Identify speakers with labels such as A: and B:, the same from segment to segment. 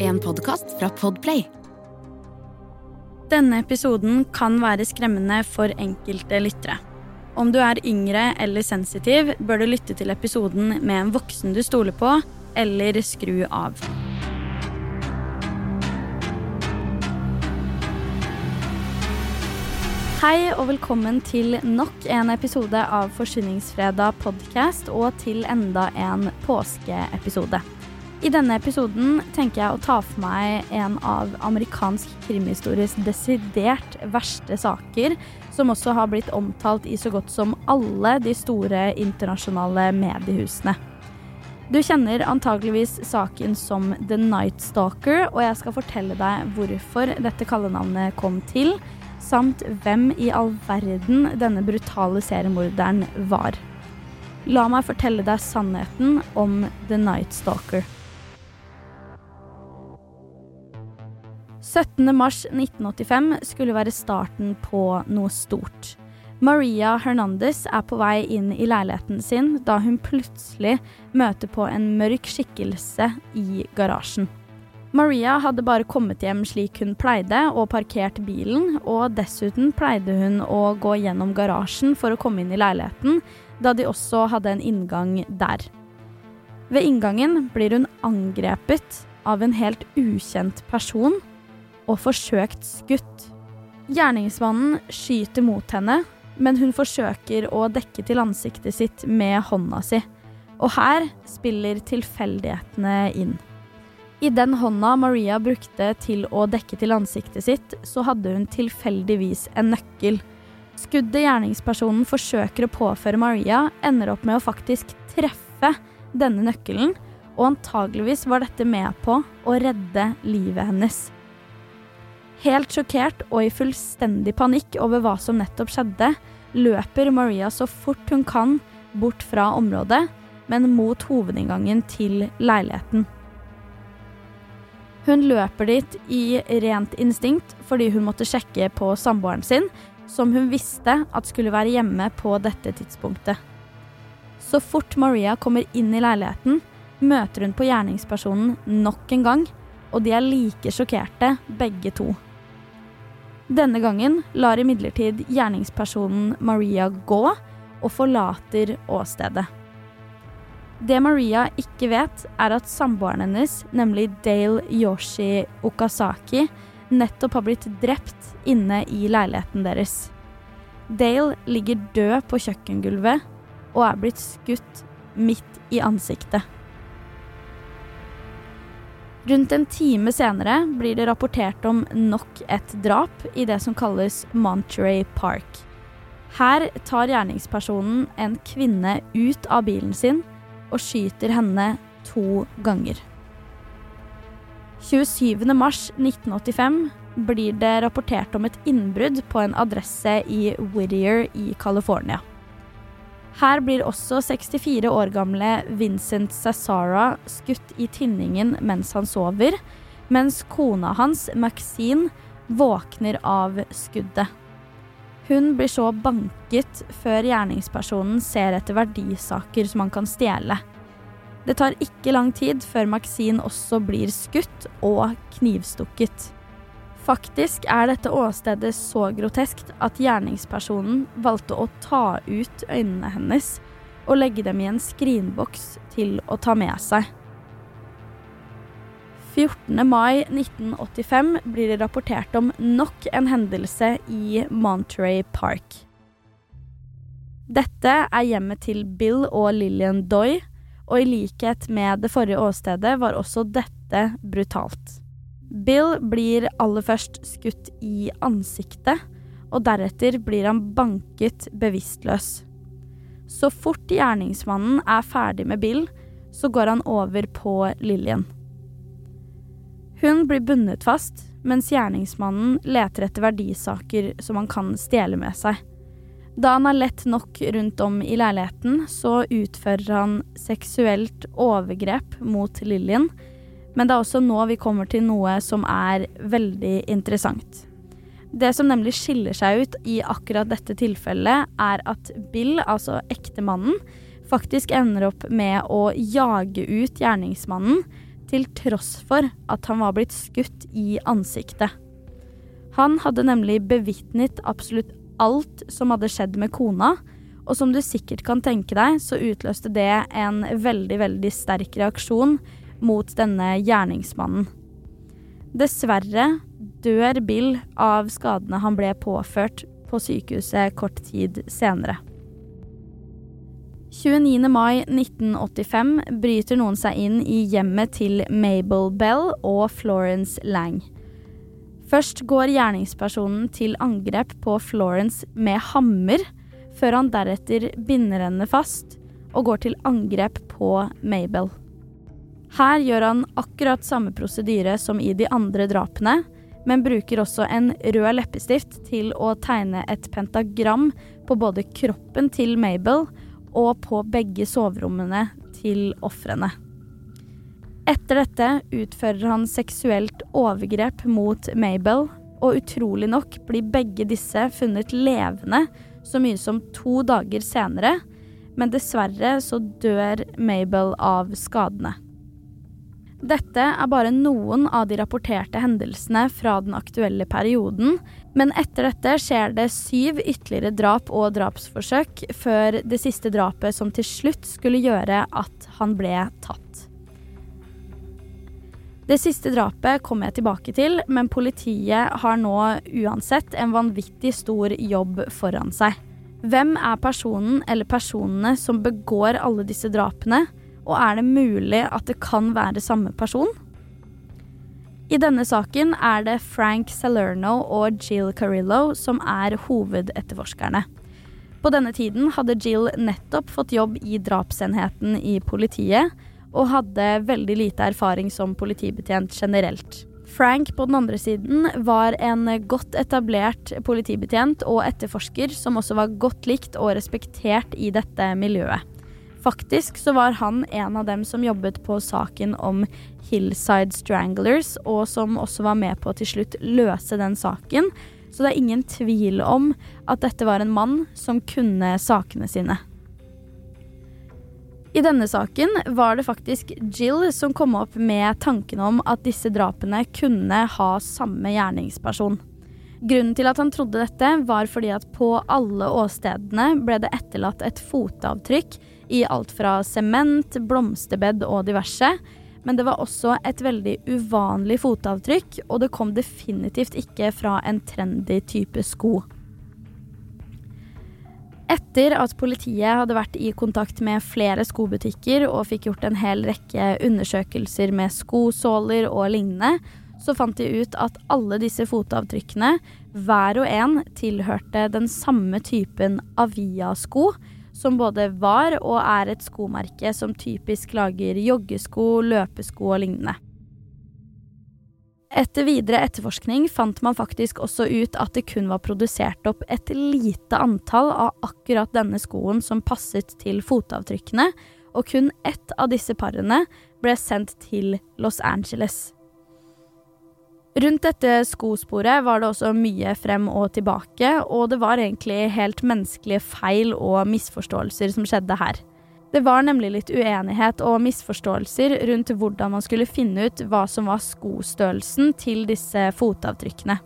A: En podkast fra Podplay.
B: Denne episoden kan være skremmende for enkelte lyttere. Om du er yngre eller sensitiv, bør du lytte til episoden med en voksen du stoler på, eller skru av. Hei og velkommen til nok en episode av Forsvinningsfredag podcast og til enda en påskeepisode. I denne episoden tenker jeg å ta for meg en av amerikansk krimhistories desidert verste saker, som også har blitt omtalt i så godt som alle de store internasjonale mediehusene. Du kjenner antageligvis saken som The Night Stalker, og jeg skal fortelle deg hvorfor dette kallenavnet kom til samt hvem i all verden denne brutale seriemorderen var. La meg fortelle deg sannheten om The Night Stalker. 17.3.1985 skulle være starten på noe stort. Maria Hernandez er på vei inn i leiligheten sin da hun plutselig møter på en mørk skikkelse i garasjen. Maria hadde bare kommet hjem slik hun pleide, og parkert bilen, og dessuten pleide hun å gå gjennom garasjen for å komme inn i leiligheten, da de også hadde en inngang der. Ved inngangen blir hun angrepet av en helt ukjent person og forsøkt skutt. Gjerningsmannen skyter mot henne, men hun forsøker å dekke til ansiktet sitt med hånda si. Og her spiller tilfeldighetene inn. I den hånda Maria brukte til å dekke til ansiktet sitt, så hadde hun tilfeldigvis en nøkkel. Skuddet gjerningspersonen forsøker å påføre Maria, ender opp med å faktisk treffe denne nøkkelen, og antageligvis var dette med på å redde livet hennes. Helt sjokkert og i fullstendig panikk over hva som nettopp skjedde, løper Maria så fort hun kan bort fra området, men mot hovedinngangen til leiligheten. Hun løper dit i rent instinkt fordi hun måtte sjekke på samboeren sin, som hun visste at skulle være hjemme på dette tidspunktet. Så fort Maria kommer inn i leiligheten, møter hun på gjerningspersonen nok en gang, og de er like sjokkerte, begge to. Denne gangen lar imidlertid gjerningspersonen Maria gå og forlater åstedet. Det Maria ikke vet, er at samboeren hennes, nemlig Dale Yoshi Okazaki, nettopp har blitt drept inne i leiligheten deres. Dale ligger død på kjøkkengulvet og er blitt skutt midt i ansiktet. Rundt en time senere blir det rapportert om nok et drap i det som kalles Monterey Park. Her tar gjerningspersonen en kvinne ut av bilen sin og skyter henne to ganger. 27.3.1985 blir det rapportert om et innbrudd på en adresse i Whittier i California. Her blir også 64 år gamle Vincent Sassara skutt i tinningen mens han sover, mens kona hans, Maxine, våkner av skuddet. Hun blir så banket før gjerningspersonen ser etter verdisaker som han kan stjele. Det tar ikke lang tid før Maxine også blir skutt og knivstukket. Faktisk er dette åstedet så groteskt at gjerningspersonen valgte å ta ut øynene hennes og legge dem i en skrinboks til å ta med seg. 14. mai 1985 blir det rapportert om nok en hendelse i Monterey Park. Dette er hjemmet til Bill og Lillian Doy, og i likhet med det forrige åstedet var også dette brutalt. Bill blir aller først skutt i ansiktet, og deretter blir han banket bevisstløs. Så fort gjerningsmannen er ferdig med Bill, så går han over på Lillian. Hun blir bundet fast, mens gjerningsmannen leter etter verdisaker som han kan stjele med seg. Da han har lett nok rundt om i leiligheten, så utfører han seksuelt overgrep mot Lillian. Men det er også nå vi kommer til noe som er veldig interessant. Det som nemlig skiller seg ut i akkurat dette tilfellet, er at Bill, altså ektemannen, faktisk ender opp med å jage ut gjerningsmannen til tross for at han var blitt skutt i ansiktet. Han hadde nemlig bevitnet absolutt alt som hadde skjedd med kona, og som du sikkert kan tenke deg, så utløste det en veldig, veldig sterk reaksjon mot denne gjerningsmannen. Dessverre dør Bill av skadene han ble påført på sykehuset kort tid senere. 29. mai 1985 bryter noen seg inn i hjemmet til Mabel Bell og Florence Lang. Først går gjerningspersonen til angrep på Florence med hammer, før han deretter binder henne fast og går til angrep på Mabel. Her gjør han akkurat samme prosedyre som i de andre drapene, men bruker også en rød leppestift til å tegne et pentagram på både kroppen til Mabel og på begge soverommene til ofrene. Etter dette utfører han seksuelt overgrep mot Mabel, og utrolig nok blir begge disse funnet levende så mye som to dager senere, men dessverre så dør Mabel av skadene. Dette er bare noen av de rapporterte hendelsene fra den aktuelle perioden, men etter dette skjer det syv ytterligere drap og drapsforsøk før det siste drapet som til slutt skulle gjøre at han ble tatt. Det siste drapet kommer jeg tilbake til, men politiet har nå uansett en vanvittig stor jobb foran seg. Hvem er personen eller personene som begår alle disse drapene? Og er det mulig at det kan være samme person? I denne saken er det Frank Salerno og Jill Carillo som er hovedetterforskerne. På denne tiden hadde Jill nettopp fått jobb i drapsenheten i politiet, og hadde veldig lite erfaring som politibetjent generelt. Frank på den andre siden var en godt etablert politibetjent og etterforsker som også var godt likt og respektert i dette miljøet. Faktisk så var han en av dem som jobbet på saken om Hillside Stranglers, og som også var med på å til slutt løse den saken. Så det er ingen tvil om at dette var en mann som kunne sakene sine. I denne saken var det faktisk Jill som kom opp med tanken om at disse drapene kunne ha samme gjerningsperson. Grunnen til at han trodde dette, var fordi at på alle åstedene ble det etterlatt et fotavtrykk i alt fra sement, blomsterbed og diverse. Men det var også et veldig uvanlig fotavtrykk, og det kom definitivt ikke fra en trendy type sko. Etter at politiet hadde vært i kontakt med flere skobutikker og fikk gjort en hel rekke undersøkelser med skosåler og lignende, så fant de ut at alle disse fotavtrykkene, hver og en, tilhørte den samme typen Avia-sko, som både var og er et skomerke som typisk lager joggesko, løpesko og lignende. Etter videre etterforskning fant man faktisk også ut at det kun var produsert opp et lite antall av akkurat denne skoen som passet til fotavtrykkene, og kun ett av disse parene ble sendt til Los Angeles. Rundt dette skosporet var det også mye frem og tilbake, og det var egentlig helt menneskelige feil og misforståelser som skjedde her. Det var nemlig litt uenighet og misforståelser rundt hvordan man skulle finne ut hva som var skostørrelsen til disse fotavtrykkene.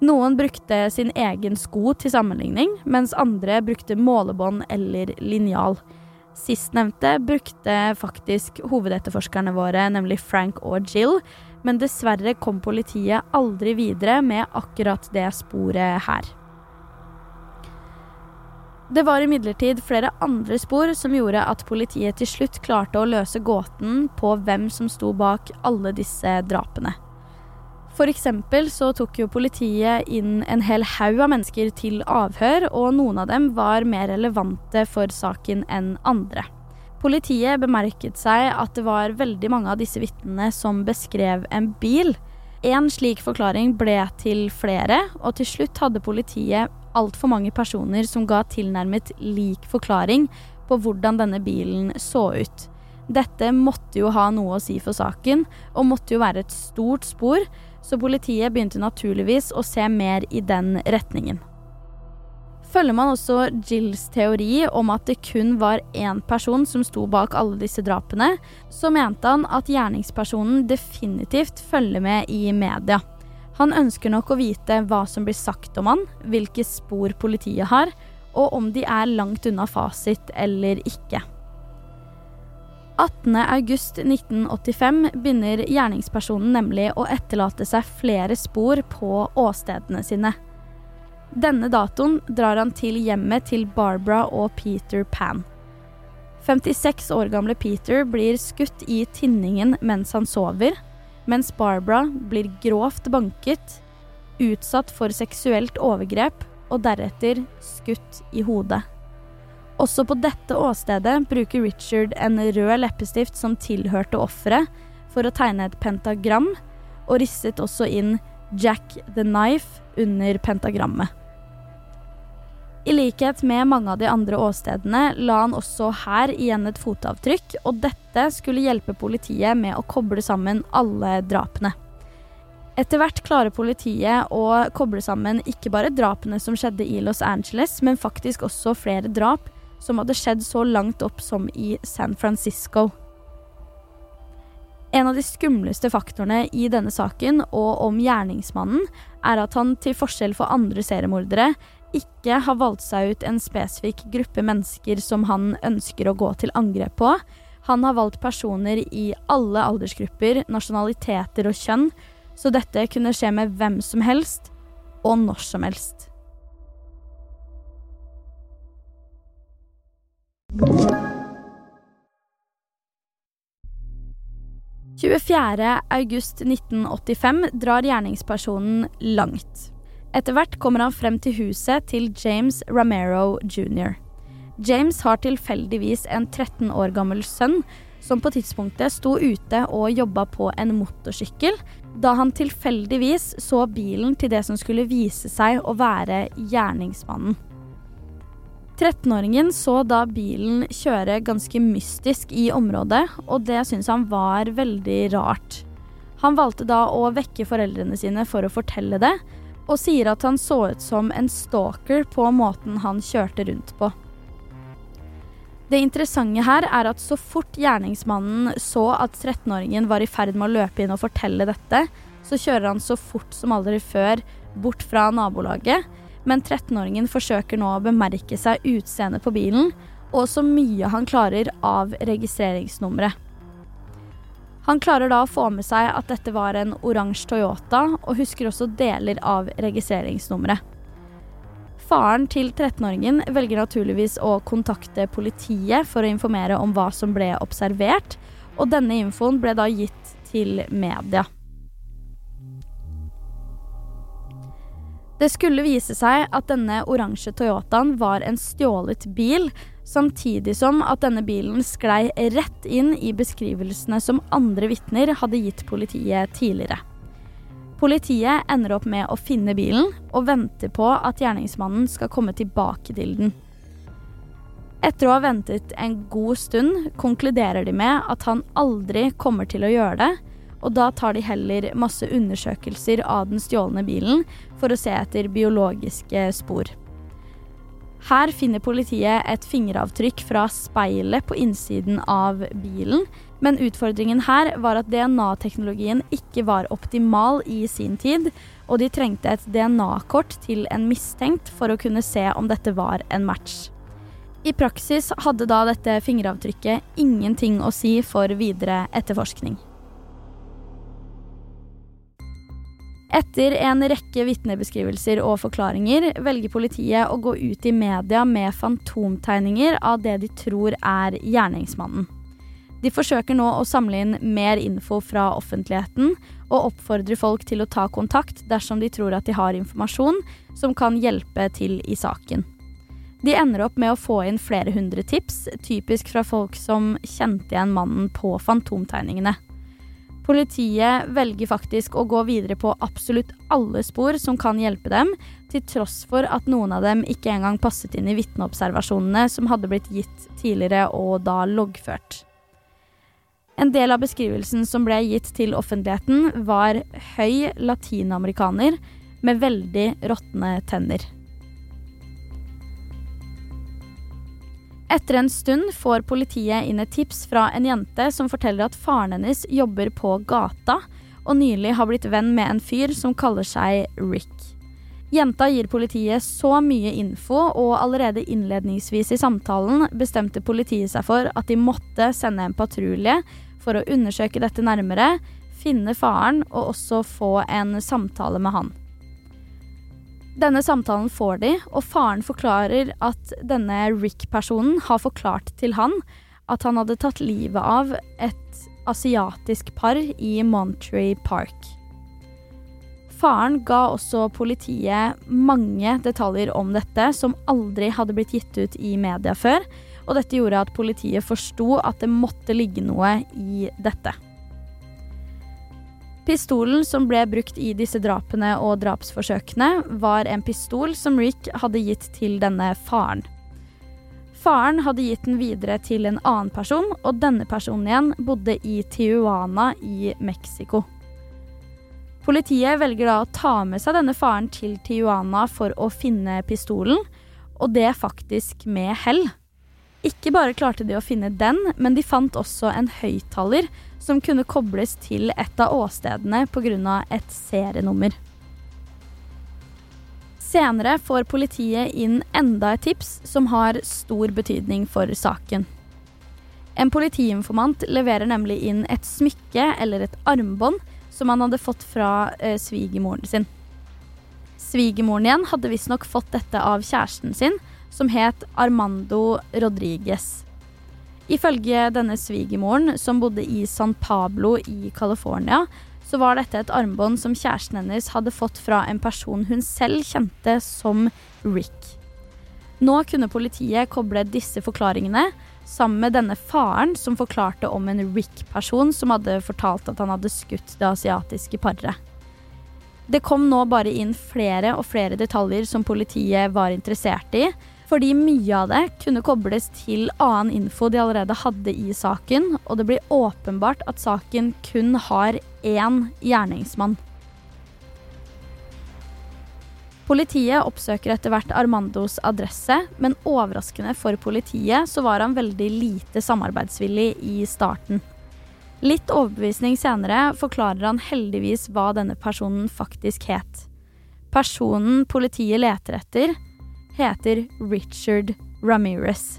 B: Noen brukte sin egen sko til sammenligning, mens andre brukte målebånd eller linjal. Sistnevnte brukte faktisk hovedetterforskerne våre, nemlig Frank og Jill, men dessverre kom politiet aldri videre med akkurat det sporet her. Det var imidlertid flere andre spor som gjorde at politiet til slutt klarte å løse gåten på hvem som sto bak alle disse drapene. Eksempel så tok jo politiet inn en hel haug av mennesker til avhør, og noen av dem var mer relevante for saken enn andre. Politiet bemerket seg at det var veldig mange av disse vitnene som beskrev en bil. En slik forklaring ble til flere, og til slutt hadde politiet altfor mange personer som ga tilnærmet lik forklaring på hvordan denne bilen så ut. Dette måtte jo ha noe å si for saken, og måtte jo være et stort spor, så politiet begynte naturligvis å se mer i den retningen. Følger man også Jills teori om at det kun var én person som sto bak alle disse drapene, så mente han at gjerningspersonen definitivt følger med i media. Han ønsker nok å vite hva som blir sagt om han, hvilke spor politiet har, og om de er langt unna fasit eller ikke. 18.8.1985 begynner gjerningspersonen nemlig å etterlate seg flere spor på åstedene sine. Denne datoen drar han til hjemmet til Barbara og Peter Pan. 56 år gamle Peter blir skutt i tinningen mens han sover, mens Barbara blir grovt banket, utsatt for seksuelt overgrep og deretter skutt i hodet. Også på dette åstedet bruker Richard en rød leppestift som tilhørte offeret, for å tegne et pentagram, og risset også inn Jack the Knife under pentagrammet. I likhet med mange av de andre åstedene la han også her igjen et fotavtrykk, og dette skulle hjelpe politiet med å koble sammen alle drapene. Etter hvert klarer politiet å koble sammen ikke bare drapene som skjedde i Los Angeles, men faktisk også flere drap som hadde skjedd så langt opp som i San Francisco. En av de skumleste faktorene i denne saken og om gjerningsmannen er at han til forskjell for andre seriemordere ikke har valgt seg ut en spesifikk gruppe mennesker som han ønsker å gå til angrep på. Han har valgt personer i alle aldersgrupper, nasjonaliteter og kjønn, så dette kunne skje med hvem som helst og når som helst. 24.8.1985 drar gjerningspersonen langt. Etter hvert kommer han frem til huset til James Ramero jr. James har tilfeldigvis en 13 år gammel sønn som på tidspunktet sto ute og jobba på en motorsykkel, da han tilfeldigvis så bilen til det som skulle vise seg å være gjerningsmannen. 13-åringen så da bilen kjøre ganske mystisk i området, og det syntes han var veldig rart. Han valgte da å vekke foreldrene sine for å fortelle det, og sier at han så ut som en stalker på måten han kjørte rundt på. Det interessante her er at så fort gjerningsmannen så at 13-åringen var i ferd med å løpe inn og fortelle dette, så kjører han så fort som aldri før bort fra nabolaget, men 13-åringen forsøker nå å bemerke seg utseendet på bilen, og så mye han klarer av registreringsnummeret. Han klarer da å få med seg at dette var en oransje Toyota, og husker også deler av registreringsnummeret. Faren til 13-åringen velger naturligvis å kontakte politiet for å informere om hva som ble observert, og denne infoen ble da gitt til media. Det skulle vise seg at denne oransje Toyotaen var en stjålet bil, samtidig som at denne bilen sklei rett inn i beskrivelsene som andre vitner hadde gitt politiet tidligere. Politiet ender opp med å finne bilen og venter på at gjerningsmannen skal komme tilbake til den. Etter å ha ventet en god stund konkluderer de med at han aldri kommer til å gjøre det, og da tar de heller masse undersøkelser av den stjålne bilen for å se etter biologiske spor. Her finner politiet et fingeravtrykk fra speilet på innsiden av bilen, men utfordringen her var at DNA-teknologien ikke var optimal i sin tid, og de trengte et DNA-kort til en mistenkt for å kunne se om dette var en match. I praksis hadde da dette fingeravtrykket ingenting å si for videre etterforskning. Etter en rekke vitnebeskrivelser og forklaringer velger politiet å gå ut i media med fantomtegninger av det de tror er gjerningsmannen. De forsøker nå å samle inn mer info fra offentligheten, og oppfordrer folk til å ta kontakt dersom de tror at de har informasjon som kan hjelpe til i saken. De ender opp med å få inn flere hundre tips, typisk fra folk som kjente igjen mannen på fantomtegningene. Politiet velger faktisk å gå videre på absolutt alle spor som kan hjelpe dem, til tross for at noen av dem ikke engang passet inn i vitneobservasjonene som hadde blitt gitt tidligere og da loggført. En del av beskrivelsen som ble gitt til offentligheten, var høy latinamerikaner med veldig råtne tenner. Etter en stund får politiet inn et tips fra en jente som forteller at faren hennes jobber på gata, og nylig har blitt venn med en fyr som kaller seg Rick. Jenta gir politiet så mye info, og allerede innledningsvis i samtalen bestemte politiet seg for at de måtte sende en patrulje for å undersøke dette nærmere, finne faren og også få en samtale med han. Denne samtalen får de, og faren forklarer at denne Rick-personen har forklart til han at han hadde tatt livet av et asiatisk par i Monterey Park. Faren ga også politiet mange detaljer om dette som aldri hadde blitt gitt ut i media før, og dette gjorde at politiet forsto at det måtte ligge noe i dette. Pistolen som ble brukt i disse drapene og drapsforsøkene, var en pistol som Rick hadde gitt til denne faren. Faren hadde gitt den videre til en annen person, og denne personen igjen bodde i Tijuana i Mexico. Politiet velger da å ta med seg denne faren til Tijuana for å finne pistolen, og det faktisk med hell. Ikke bare klarte de å finne den, men de fant også en høyttaler som kunne kobles til et av åstedene pga. et serienummer. Senere får politiet inn enda et tips som har stor betydning for saken. En politiinformant leverer nemlig inn et smykke eller et armbånd som han hadde fått fra eh, svigermoren sin. Svigermoren igjen hadde visstnok fått dette av kjæresten sin, som het Armando Rodriguez. Ifølge denne svigermoren, som bodde i San Pablo i California, så var dette et armbånd som kjæresten hennes hadde fått fra en person hun selv kjente som Rick. Nå kunne politiet koble disse forklaringene sammen med denne faren som forklarte om en Rick-person som hadde fortalt at han hadde skutt det asiatiske paret. Det kom nå bare inn flere og flere detaljer som politiet var interessert i, fordi mye av det kunne kobles til annen info de allerede hadde i saken, og det blir åpenbart at saken kun har én gjerningsmann. Politiet oppsøker etter hvert Armandos adresse, men overraskende for politiet så var han veldig lite samarbeidsvillig i starten. Litt overbevisning senere forklarer han heldigvis hva denne personen faktisk het. Personen politiet leter etter, heter Richard Ramirez.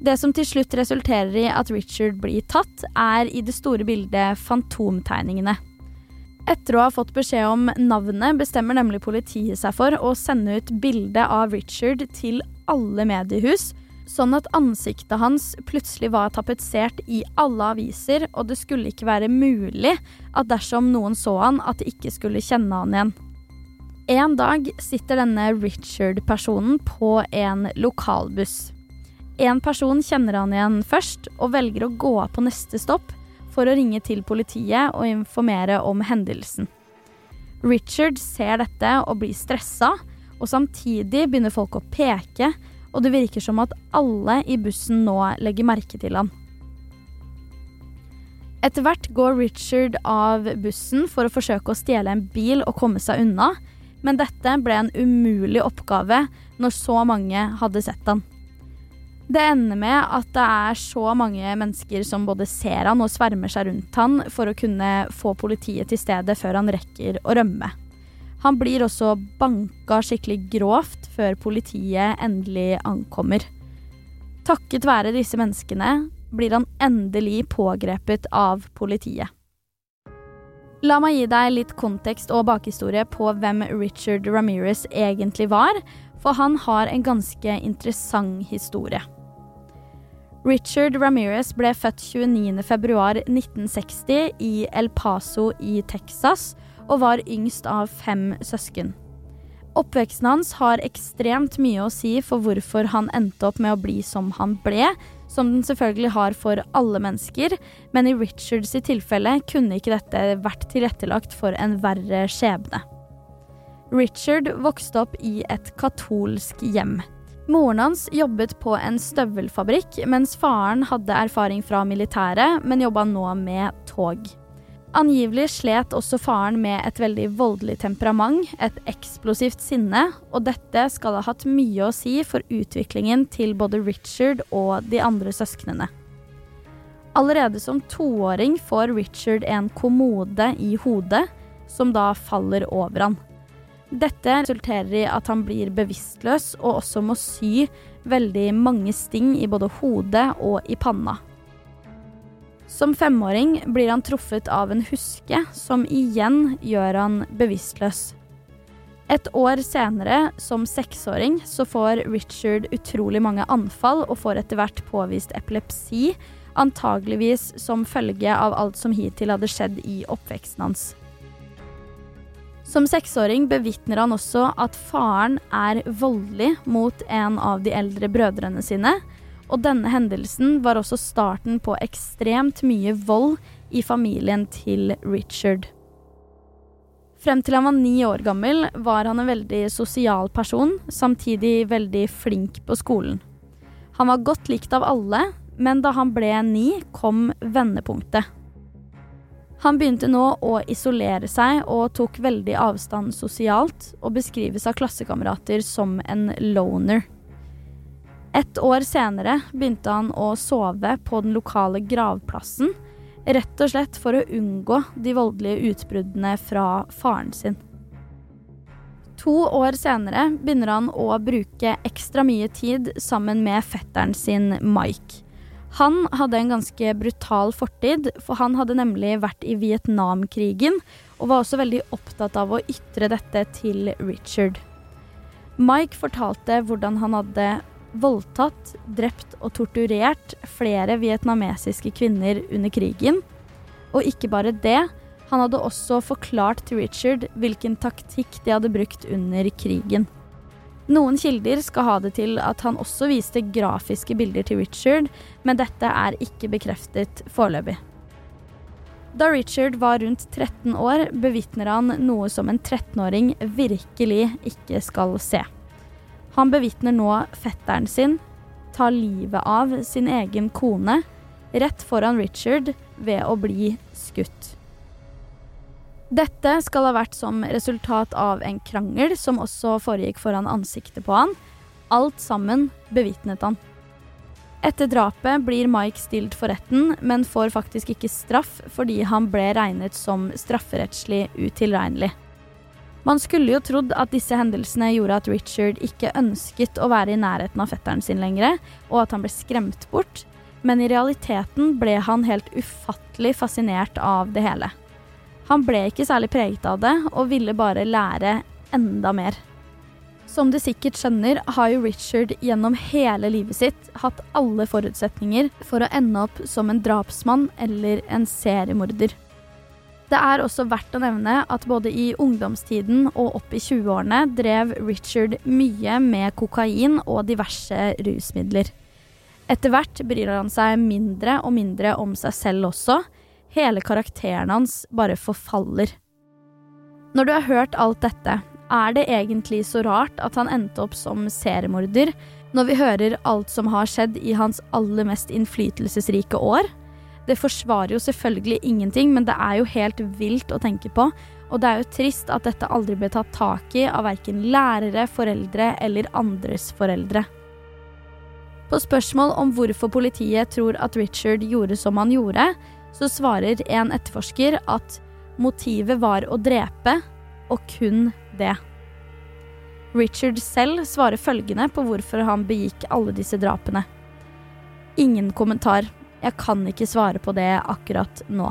B: Det som til slutt resulterer i at Richard blir tatt, er i det store bildet fantomtegningene. Etter å ha fått beskjed om navnet, bestemmer nemlig politiet seg for å sende ut bilde av Richard til alle mediehus, sånn at ansiktet hans plutselig var tapetsert i alle aviser, og det skulle ikke være mulig at dersom noen så han, at de ikke skulle kjenne han igjen. En dag sitter denne Richard-personen på en lokalbuss. En person kjenner han igjen først, og velger å gå på neste stopp for å ringe til politiet og informere om hendelsen. Richard ser dette og blir stressa, og samtidig begynner folk å peke, og det virker som at alle i bussen nå legger merke til han. Etter hvert går Richard av bussen for å forsøke å stjele en bil og komme seg unna, men dette ble en umulig oppgave når så mange hadde sett han. Det ender med at det er så mange mennesker som både ser han og svermer seg rundt han for å kunne få politiet til stedet før han rekker å rømme. Han blir også banka skikkelig grovt før politiet endelig ankommer. Takket være disse menneskene blir han endelig pågrepet av politiet. La meg gi deg litt kontekst og bakhistorie på hvem Richard Ramirez egentlig var, for han har en ganske interessant historie. Richard Ramirez ble født 29.2.1960 i El Paso i Texas og var yngst av fem søsken. Oppveksten hans har ekstremt mye å si for hvorfor han endte opp med å bli som han ble, som den selvfølgelig har for alle mennesker, men i Richards tilfelle kunne ikke dette vært tilrettelagt for en verre skjebne. Richard vokste opp i et katolsk hjem. Moren hans jobbet på en støvelfabrikk, mens faren hadde erfaring fra militæret, men jobba nå med tog. Angivelig slet også faren med et veldig voldelig temperament, et eksplosivt sinne, og dette skal ha hatt mye å si for utviklingen til både Richard og de andre søsknene. Allerede som toåring får Richard en kommode i hodet, som da faller over han. Dette resulterer i at han blir bevisstløs og også må sy veldig mange sting i både hodet og i panna. Som femåring blir han truffet av en huske, som igjen gjør han bevisstløs. Et år senere, som seksåring, så får Richard utrolig mange anfall og får etter hvert påvist epilepsi, antageligvis som følge av alt som hittil hadde skjedd i oppveksten hans. Som seksåring bevitner han også at faren er voldelig mot en av de eldre brødrene sine, og denne hendelsen var også starten på ekstremt mye vold i familien til Richard. Frem til han var ni år gammel, var han en veldig sosial person, samtidig veldig flink på skolen. Han var godt likt av alle, men da han ble ni, kom vendepunktet. Han begynte nå å isolere seg og tok veldig avstand sosialt, og beskrives av klassekamerater som en loner. Et år senere begynte han å sove på den lokale gravplassen, rett og slett for å unngå de voldelige utbruddene fra faren sin. To år senere begynner han å bruke ekstra mye tid sammen med fetteren sin Mike. Han hadde en ganske brutal fortid, for han hadde nemlig vært i Vietnamkrigen og var også veldig opptatt av å ytre dette til Richard. Mike fortalte hvordan han hadde voldtatt, drept og torturert flere vietnamesiske kvinner under krigen. Og ikke bare det, han hadde også forklart til Richard hvilken taktikk de hadde brukt under krigen. Noen kilder skal ha det til at han også viste grafiske bilder til Richard, men dette er ikke bekreftet foreløpig. Da Richard var rundt 13 år, bevitner han noe som en 13-åring virkelig ikke skal se. Han bevitner nå fetteren sin ta livet av sin egen kone rett foran Richard ved å bli skutt. Dette skal ha vært som resultat av en krangel som også foregikk foran ansiktet på han. Alt sammen bevitnet han. Etter drapet blir Mike stilt for retten, men får faktisk ikke straff fordi han ble regnet som strafferettslig utilregnelig. Man skulle jo trodd at disse hendelsene gjorde at Richard ikke ønsket å være i nærheten av fetteren sin lenger, og at han ble skremt bort, men i realiteten ble han helt ufattelig fascinert av det hele. Han ble ikke særlig preget av det, og ville bare lære enda mer. Som du sikkert skjønner, har jo Richard gjennom hele livet sitt hatt alle forutsetninger for å ende opp som en drapsmann eller en seriemorder. Det er også verdt å nevne at både i ungdomstiden og opp i 20-årene drev Richard mye med kokain og diverse rusmidler. Etter hvert bryr han seg mindre og mindre om seg selv også. Hele karakteren hans bare forfaller. Når du har hørt alt dette, er det egentlig så rart at han endte opp som seriemorder, når vi hører alt som har skjedd i hans aller mest innflytelsesrike år? Det forsvarer jo selvfølgelig ingenting, men det er jo helt vilt å tenke på. Og det er jo trist at dette aldri ble tatt tak i av verken lærere, foreldre eller andres foreldre. På spørsmål om hvorfor politiet tror at Richard gjorde som han gjorde, så svarer en etterforsker at motivet var å drepe, og kun det. Richard selv svarer følgende på hvorfor han begikk alle disse drapene. Ingen kommentar. Jeg kan ikke svare på det akkurat nå.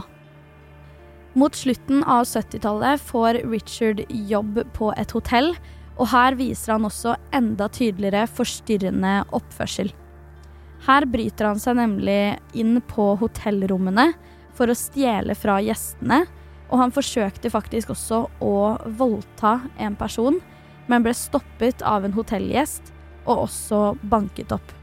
B: Mot slutten av 70-tallet får Richard jobb på et hotell, og her viser han også enda tydeligere forstyrrende oppførsel. Her bryter han seg nemlig inn på hotellrommene for å stjele fra gjestene, og han forsøkte faktisk også å voldta en person, men ble stoppet av en hotellgjest og også banket opp.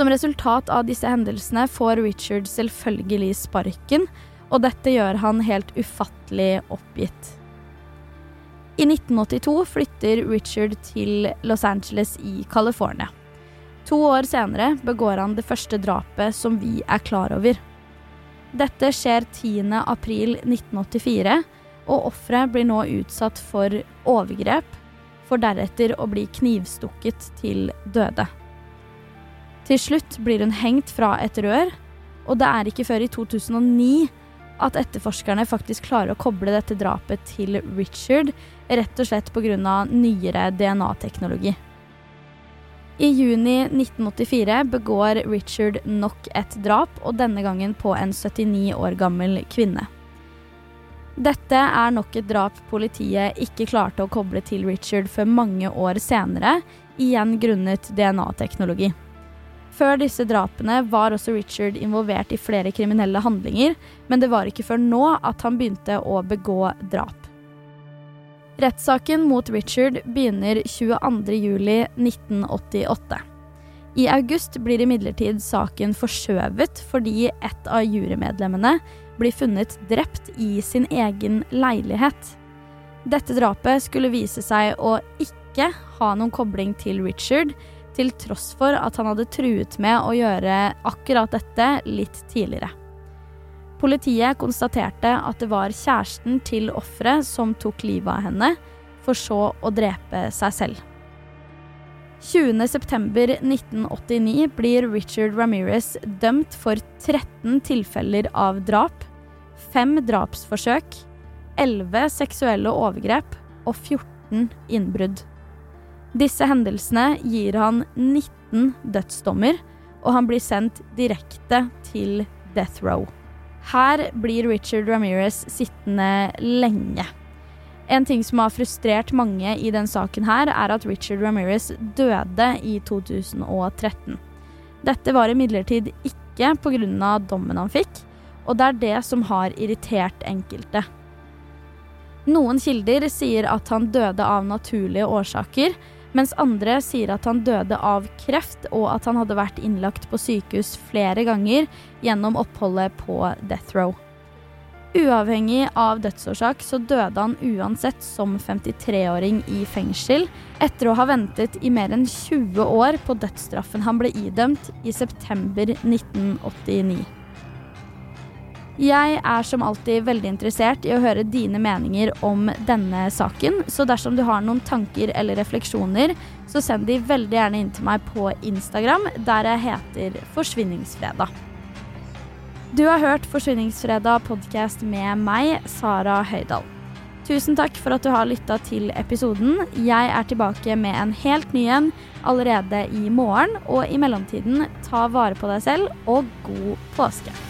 B: Som resultat av disse hendelsene får Richard selvfølgelig sparken, og dette gjør han helt ufattelig oppgitt. I 1982 flytter Richard til Los Angeles i California. To år senere begår han det første drapet som vi er klar over. Dette skjer 10. april 1984, og offeret blir nå utsatt for overgrep, for deretter å bli knivstukket til døde. Til slutt blir hun hengt fra et rør, og det er ikke før i 2009 at etterforskerne faktisk klarer å koble dette drapet til Richard, rett og slett pga. nyere DNA-teknologi. I juni 1984 begår Richard nok et drap, og denne gangen på en 79 år gammel kvinne. Dette er nok et drap politiet ikke klarte å koble til Richard før mange år senere, igjen grunnet DNA-teknologi. Før disse drapene var også Richard involvert i flere kriminelle handlinger, men det var ikke før nå at han begynte å begå drap. Rettssaken mot Richard begynner 22.07.1988. I august blir imidlertid saken forskjøvet fordi et av jurymedlemmene blir funnet drept i sin egen leilighet. Dette drapet skulle vise seg å ikke ha noen kobling til Richard, til tross for at han hadde truet med å gjøre akkurat dette litt tidligere. Politiet konstaterte at det var kjæresten til offeret som tok livet av henne, for så å drepe seg selv. 20.9.1989 blir Richard Ramirez dømt for 13 tilfeller av drap, 5 drapsforsøk, 11 seksuelle overgrep og 14 innbrudd. Disse hendelsene gir han 19 dødsdommer, og han blir sendt direkte til death row. Her blir Richard Ramirez sittende lenge. En ting som har frustrert mange i den saken her, er at Richard Ramirez døde i 2013. Dette var imidlertid ikke pga. dommen han fikk, og det er det som har irritert enkelte. Noen kilder sier at han døde av naturlige årsaker, mens andre sier at han døde av kreft, og at han hadde vært innlagt på sykehus flere ganger gjennom oppholdet på death row. Uavhengig av dødsårsak så døde han uansett som 53-åring i fengsel, etter å ha ventet i mer enn 20 år på dødsstraffen han ble idømt i september 1989. Jeg er som alltid veldig interessert i å høre dine meninger om denne saken, så dersom du har noen tanker eller refleksjoner, så send de veldig gjerne inn til meg på Instagram, der jeg heter Forsvinningsfredag. Du har hørt Forsvinningsfredag podkast med meg, Sara Høydahl. Tusen takk for at du har lytta til episoden. Jeg er tilbake med en helt ny en allerede i morgen. Og i mellomtiden, ta vare på deg selv, og god påske.